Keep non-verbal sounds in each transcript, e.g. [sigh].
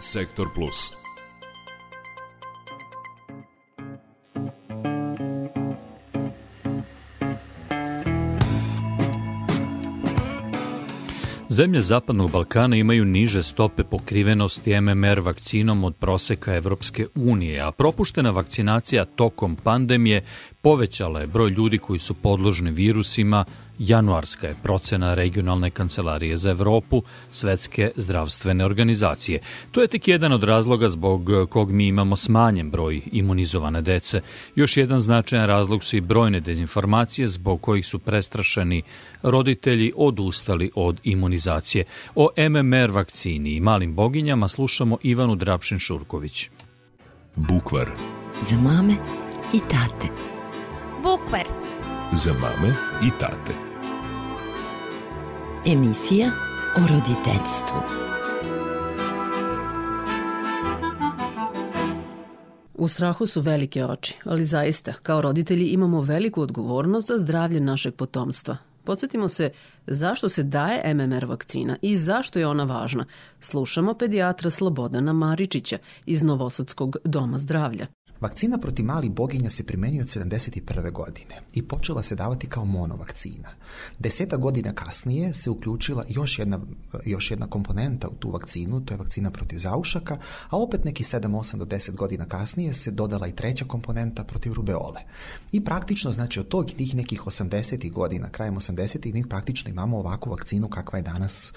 Sektor Plus. Zemlje Zapadnog Balkana imaju niže stope pokrivenosti MMR vakcinom od proseka Evropske unije, a propuštena vakcinacija tokom pandemije povećala je broj ljudi koji su podložni virusima, Januarska je procena regionalne kancelarije za Evropu Svetske zdravstvene organizacije. To je tek jedan od razloga zbog kog mi imamo smanjen broj imunizovane dece. Još jedan značajan razlog su i brojne dezinformacije zbog kojih su prestrašeni roditelji odustali od imunizacije. O MMR vakcini i malim boginjama slušamo Ivanu Drapšin-Šurković. Bukvar. Za mame i tate. Bukvar. Za mame i tate. Emisija o roditeljstvu. U strahu su velike oči, ali zaista, kao roditelji imamo veliku odgovornost za zdravlje našeg potomstva. Podsjetimo se zašto se daje MMR vakcina i zašto je ona važna. Slušamo pedijatra Slobodana Maričića iz Novosadskog doma zdravlja. Vakcina protiv mali boginja se primenjuje od 71. godine i počela se davati kao monovakcina. Deseta godina kasnije se uključila još jedna, još jedna komponenta u tu vakcinu, to je vakcina protiv zaušaka, a opet neki 7, 8 do 10 godina kasnije se dodala i treća komponenta protiv rubeole. I praktično, znači od tog tih nekih 80. godina, krajem 80. mi praktično imamo ovakvu vakcinu kakva je danas,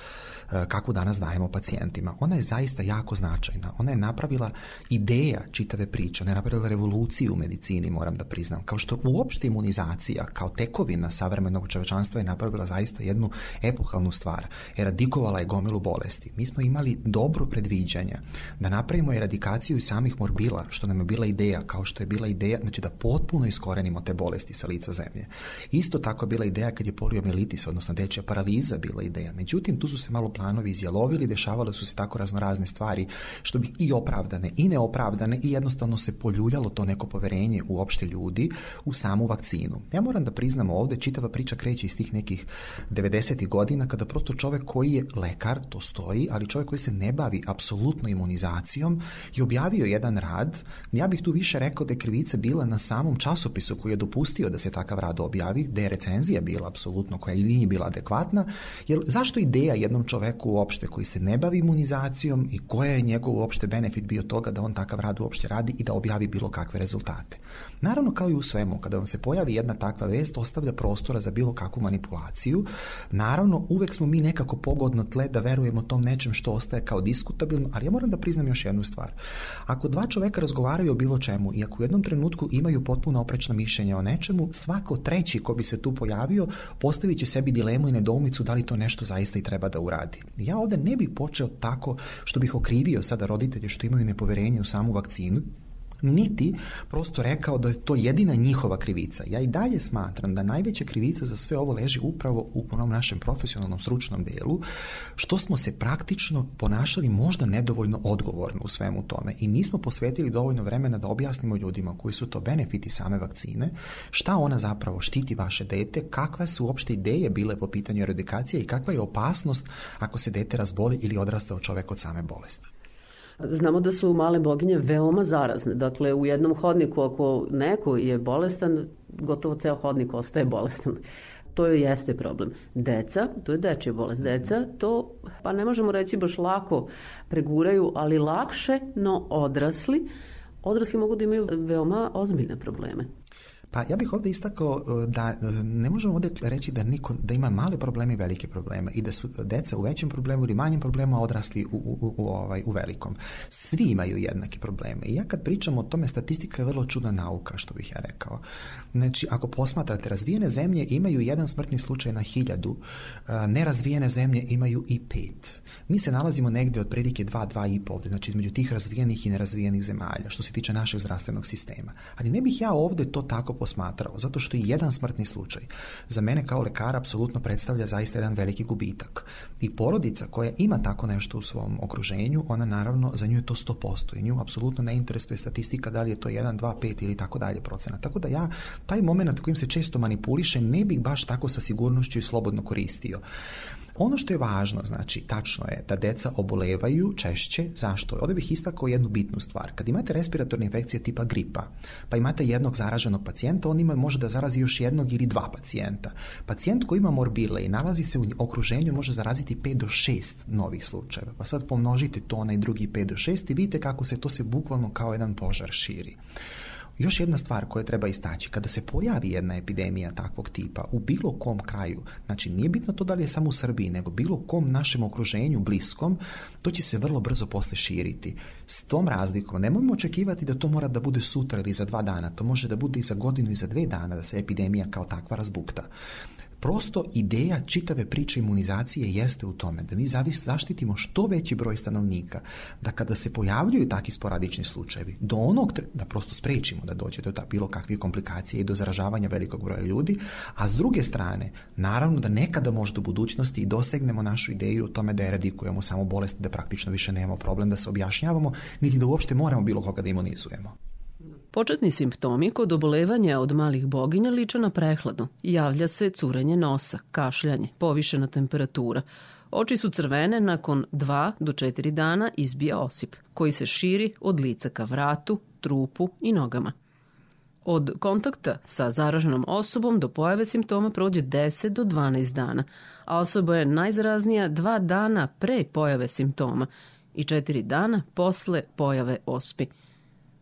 e, kakvu danas dajemo pacijentima. Ona je zaista jako značajna. Ona je napravila ideja čitave priče, ona je napravila revoluciju u medicini, moram da priznam. Kao što uopšte imunizacija kao tekovina savremenog čovečanstva je napravila zaista jednu epohalnu stvar. Eradikovala je gomilu bolesti. Mi smo imali dobro predviđanja da napravimo eradikaciju i samih morbila, što nam je bila ideja, kao što je bila ideja, znači da potpuno iskorenimo te bolesti sa lica zemlje. Isto tako je bila ideja kad je poliomielitis, odnosno dečja paraliza bila ideja. Međutim, tu su se malo planovi izjelovili, dešavale su se tako raznorazne stvari, što bi i opravdane i neopravdane i jednostavno se polju poljuljalo to neko poverenje u opšte ljudi u samu vakcinu. Ja moram da priznam ovde, čitava priča kreće iz tih nekih 90. godina kada prosto čovek koji je lekar, to stoji, ali čovek koji se ne bavi apsolutno imunizacijom je objavio jedan rad, ja bih tu više rekao da je krivica bila na samom časopisu koji je dopustio da se takav rad objavi, da je recenzija bila apsolutno koja i nije bila adekvatna, jer zašto ideja jednom čoveku uopšte koji se ne bavi imunizacijom i koja je njegov uopšte benefit bio toga da on takav rad uopšte radi i da objavi bilo kakve rezultate. Naravno, kao i u svemu, kada vam se pojavi jedna takva vest, ostavlja prostora za bilo kakvu manipulaciju. Naravno, uvek smo mi nekako pogodno tle da verujemo tom nečem što ostaje kao diskutabilno, ali ja moram da priznam još jednu stvar. Ako dva čoveka razgovaraju o bilo čemu i ako u jednom trenutku imaju potpuno oprečno mišljenje o nečemu, svako treći ko bi se tu pojavio postavit će sebi dilemu i nedoumicu da li to nešto zaista i treba da uradi. Ja ovde ne bih počeo tako što bih okrivio sada roditelje što imaju nepoverenje u samu vakcinu, niti prosto rekao da je to jedina njihova krivica. Ja i dalje smatram da najveća krivica za sve ovo leži upravo u onom našem profesionalnom stručnom delu, što smo se praktično ponašali možda nedovoljno odgovorno u svemu tome i nismo posvetili dovoljno vremena da objasnimo ljudima koji su to benefiti same vakcine, šta ona zapravo štiti vaše dete, kakva su uopšte ideje bile po pitanju eradikacije i kakva je opasnost ako se dete razboli ili od čovek od same bolesti. Znamo da su male boginje veoma zarazne. Dakle, u jednom hodniku ako neko je bolestan, gotovo ceo hodnik ostaje bolestan. [laughs] To je jeste problem. Deca, to je dečja bolest. Deca to, pa ne možemo reći baš lako preguraju, ali lakše, no odrasli, odrasli mogu da imaju veoma ozbiljne probleme. Pa ja bih ovde istakao e, da e, ne možemo ovde reći da, niko, da ima male probleme i velike probleme i da su deca u većem problemu ili manjem problemu, a odrasli u, u, u, ovaj, u velikom. Svi imaju jednake probleme. I ja kad pričam o tome, statistika je vrlo čudna nauka, što bih ja rekao. Znači, ako posmatrate, razvijene zemlje imaju jedan smrtni slučaj na hiljadu, e, nerazvijene zemlje imaju i pet. Mi se nalazimo negde otprilike 2, 2 i po ovde, znači između tih razvijenih i nerazvijenih zemalja, što se tiče našeg zdravstvenog sistema. Ali ne bih ja ovde to tako posmatrao, zato što i jedan smrtni slučaj za mene kao lekara apsolutno predstavlja zaista jedan veliki gubitak. I porodica koja ima tako nešto u svom okruženju, ona naravno, za nju je to 100%. I nju apsolutno ne interesuje statistika da li je to 1, 2, 5 ili tako dalje procena. Tako da ja taj moment kojim se često manipuliše ne bih baš tako sa sigurnošću i slobodno koristio. Ono što je važno, znači, tačno je da deca obolevaju češće. Zašto? Ovde bih istakao jednu bitnu stvar. Kad imate respiratorne infekcije tipa gripa, pa imate jednog zaraženog pacijenta, on ima, može da zarazi još jednog ili dva pacijenta. Pacijent koji ima morbile i nalazi se u okruženju može zaraziti 5 do 6 novih slučajeva. Pa sad pomnožite to onaj drugi 5 do 6 i vidite kako se to se bukvalno kao jedan požar širi. Još jedna stvar koja treba istaći, kada se pojavi jedna epidemija takvog tipa u bilo kom kraju, znači nije bitno to da li je samo u Srbiji, nego bilo kom našem okruženju bliskom, to će se vrlo brzo posle širiti. S tom razlikom nemojmo očekivati da to mora da bude sutra ili za dva dana, to može da bude i za godinu i za dve dana da se epidemija kao takva razbukta prosto ideja čitave priče imunizacije jeste u tome da mi zavis, zaštitimo što veći broj stanovnika, da kada se pojavljuju takvi sporadični slučajevi, do onog da prosto sprečimo da dođe do ta bilo kakvih komplikacija i do zaražavanja velikog broja ljudi, a s druge strane, naravno da nekada možda u budućnosti i dosegnemo našu ideju o tome da eradikujemo samo bolesti, da praktično više nemamo problem da se objašnjavamo, niti da uopšte moramo bilo koga da imunizujemo. Početni simptomi kod obolevanja od malih boginja liče na prehladu. Javlja se curenje nosa, kašljanje, povišena temperatura. Oči su crvene nakon 2 do 4 dana izbija osip, koji se širi od lica ka vratu, trupu i nogama. Od kontakta sa zaraženom osobom do pojave simptoma prođe 10 do 12 dana, a osoba je najzaraznija 2 dana pre pojave simptoma i 4 dana posle pojave ospi –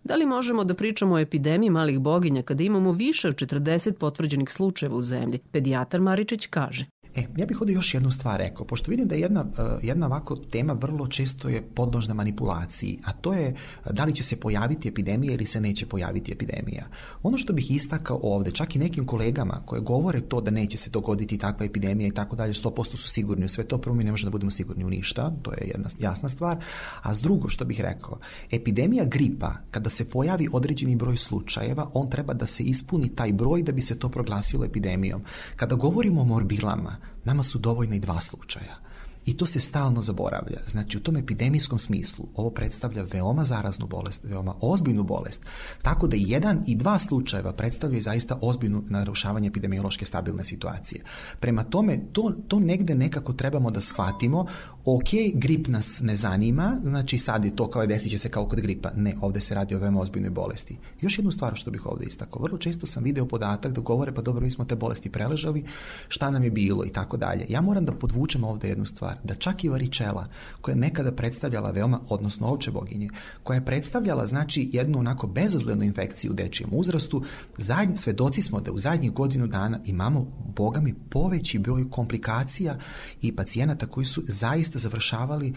Da li možemo da pričamo o epidemiji malih boginja kada imamo više od 40 potvrđenih slučajeva u zemlji? Pedijatar Maričić kaže. E, ja bih ovde još jednu stvar rekao, pošto vidim da je jedna, e, jedna ovako tema vrlo često je podložna manipulaciji, a to je e, da li će se pojaviti epidemija ili se neće pojaviti epidemija. Ono što bih istakao ovde, čak i nekim kolegama koje govore to da neće se dogoditi takva epidemija i tako dalje, 100% su sigurni u sve to, prvo mi ne možemo da budemo sigurni u ništa, to je jedna jasna stvar, a s drugo što bih rekao, epidemija gripa, kada se pojavi određeni broj slučajeva, on treba da se ispuni taj broj da bi se to proglasilo epidemijom. Kada govorimo o morbilama, nama su dovoljna i dva slučaja. I to se stalno zaboravlja. Znači, u tom epidemijskom smislu ovo predstavlja veoma zaraznu bolest, veoma ozbiljnu bolest, tako da jedan i dva slučajeva predstavljaju zaista ozbiljnu narušavanje epidemiološke stabilne situacije. Prema tome, to, to negde nekako trebamo da shvatimo, ok, grip nas ne zanima, znači sad je to kao je desit će se kao kod gripa. Ne, ovde se radi o veoma ozbiljnoj bolesti. Još jednu stvar što bih ovde istakao, vrlo često sam video podatak da govore, pa dobro, mi smo te bolesti preležali, šta nam je bilo i tako dalje. Ja moram da podvučem ovde jednu stvar stvar da čak i Varičela, koja je nekada predstavljala veoma, odnosno ovče boginje, koja je predstavljala znači jednu onako bezazlenu infekciju u dečijem uzrastu, zadnj, svedoci smo da u zadnjih godinu dana imamo, boga mi, poveći broj komplikacija i pacijenata koji su zaista završavali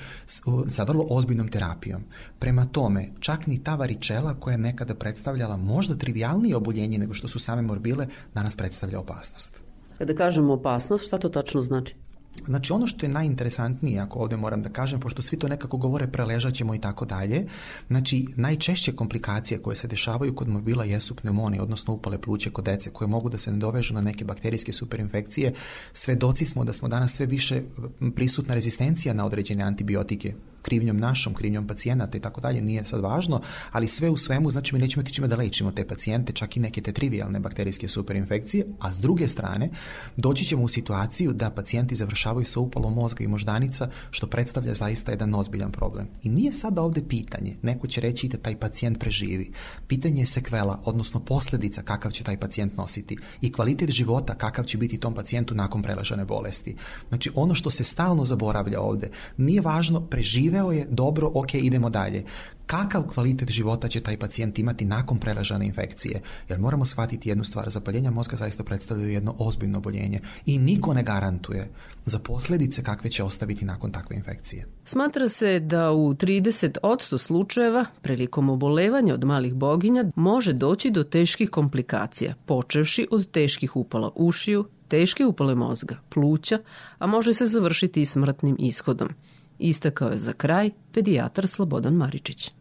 sa vrlo ozbiljnom terapijom. Prema tome, čak ni ta Varičela koja je nekada predstavljala možda trivialnije oboljenje nego što su same morbile, danas predstavlja opasnost. Kada kažemo opasnost, šta to tačno znači? Znači ono što je najinteresantnije, ako ovde moram da kažem, pošto svi to nekako govore preležaćemo i tako dalje, znači najčešće komplikacije koje se dešavaju kod mobila jesu pneumonije, odnosno upale pluće kod dece koje mogu da se nadovežu na neke bakterijske superinfekcije. Svedoci smo da smo danas sve više prisutna rezistencija na određene antibiotike krivnjom našom, krivnjom pacijenata i tako dalje, nije sad važno, ali sve u svemu, znači mi nećemo imati čime da lečimo te pacijente, čak i neke te trivialne bakterijske superinfekcije, a s druge strane, doći ćemo u situaciju da pacijenti završavaju sa upalom mozga i moždanica, što predstavlja zaista jedan ozbiljan problem. I nije sada ovde pitanje, neko će reći da taj pacijent preživi. Pitanje je sekvela, odnosno posledica kakav će taj pacijent nositi i kvalitet života kakav će biti tom pacijentu nakon prelažane bolesti. Znači, ono što se stalno zaboravlja ovde, nije važno preživjeti preživeo je, dobro, ok, idemo dalje. Kakav kvalitet života će taj pacijent imati nakon preražane infekcije? Jer moramo shvatiti jednu stvar, zapaljenja mozga zaista predstavljaju jedno ozbiljno oboljenje i niko ne garantuje za posledice kakve će ostaviti nakon takve infekcije. Smatra se da u 30% slučajeva prilikom obolevanja od malih boginja može doći do teških komplikacija, počevši od teških upala ušiju, teške upale mozga, pluća, a može se završiti i smrtnim ishodom. Istakao je za kraj pedijatar Slobodan Maričić.